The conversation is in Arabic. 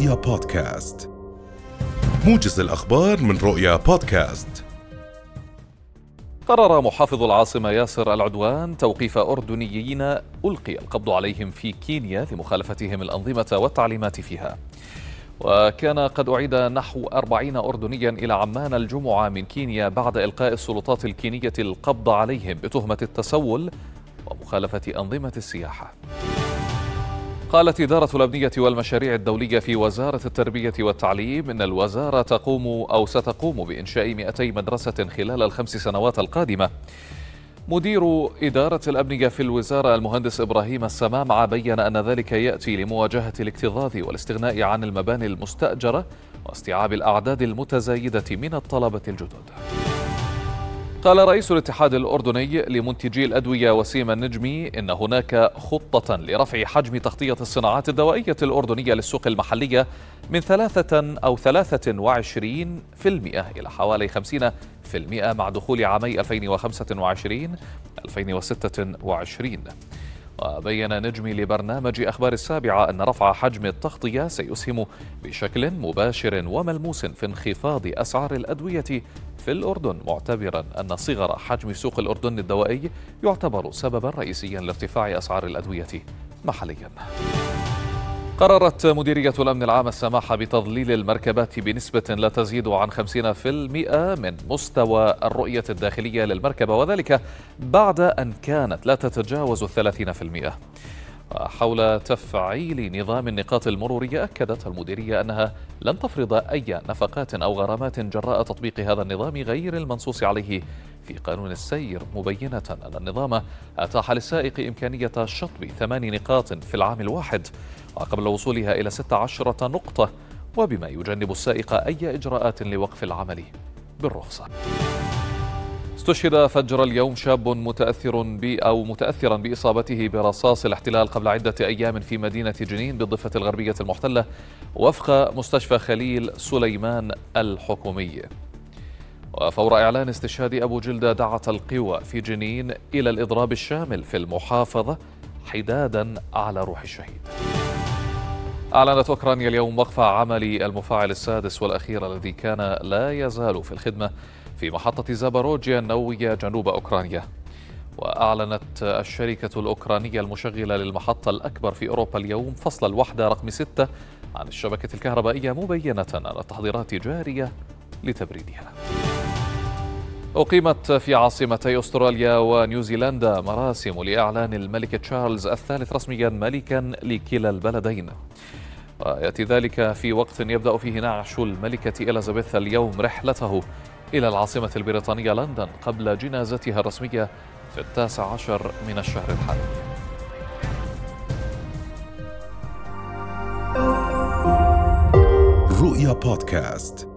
رؤيا بودكاست. موجز الأخبار من رؤيا بودكاست. قرر محافظ العاصمة ياسر العدوان توقيف أردنيين ألقي القبض عليهم في كينيا لمخالفتهم الأنظمة والتعليمات فيها. وكان قد أعيد نحو أربعين أردنيا إلى عمان الجمعة من كينيا بعد إلقاء السلطات الكينية القبض عليهم بتهمة التسول ومخالفة أنظمة السياحة. قالت إدارة الأبنية والمشاريع الدولية في وزارة التربية والتعليم إن الوزارة تقوم أو ستقوم بإنشاء 200 مدرسة خلال الخمس سنوات القادمة مدير إدارة الأبنية في الوزارة المهندس إبراهيم السمامعة بين أن ذلك يأتي لمواجهة الاكتظاظ والاستغناء عن المباني المستأجرة واستيعاب الأعداد المتزايدة من الطلبة الجدد. قال رئيس الاتحاد الأردني لمنتجي الأدوية وسيم النجمي إن هناك خطة لرفع حجم تغطية الصناعات الدوائية الأردنية للسوق المحلية من ثلاثة أو ثلاثة وعشرين في المئة إلى حوالي خمسين في المئة مع دخول عامي 2025 2026 وبين نجمي لبرنامج أخبار السابعة أن رفع حجم التغطية سيسهم بشكل مباشر وملموس في انخفاض أسعار الأدوية في الأردن معتبرا أن صغر حجم سوق الأردن الدوائي يعتبر سببا رئيسيا لارتفاع أسعار الأدوية محليا. قررت مديرية الأمن العام السماح بتضليل المركبات بنسبة لا تزيد عن 50% من مستوى الرؤية الداخلية للمركبة وذلك بعد أن كانت لا تتجاوز 30%. حول تفعيل نظام النقاط المرورية أكدت المديرية أنها لن تفرض أي نفقات أو غرامات جراء تطبيق هذا النظام غير المنصوص عليه في قانون السير مبينة أن النظام أتاح للسائق إمكانية شطب ثمان نقاط في العام الواحد وقبل وصولها إلى 16 نقطة وبما يجنب السائق أي إجراءات لوقف العمل بالرخصة. استشهد فجر اليوم شاب متأثر أو متأثرا بإصابته برصاص الاحتلال قبل عدة أيام في مدينة جنين بالضفة الغربية المحتلة وفق مستشفى خليل سليمان الحكومي. وفور إعلان استشهاد أبو جلدة دعت القوى في جنين إلى الإضراب الشامل في المحافظة حدادا على روح الشهيد. أعلنت أوكرانيا اليوم وقف عمل المفاعل السادس والأخير الذي كان لا يزال في الخدمة في محطة زاباروجيا النووية جنوب أوكرانيا. وأعلنت الشركة الأوكرانية المشغلة للمحطة الأكبر في أوروبا اليوم فصل الوحدة رقم ستة عن الشبكة الكهربائية مبينة أن التحضيرات جارية لتبريدها. أقيمت في عاصمتي أستراليا ونيوزيلندا مراسم لإعلان الملك تشارلز الثالث رسميا ملكا لكلا البلدين. ويأتي ذلك في وقت يبدأ فيه نعش الملكة إليزابيث اليوم رحلته إلى العاصمة البريطانية لندن قبل جنازتها الرسمية في التاسع عشر من الشهر الحالي. رؤيا بودكاست.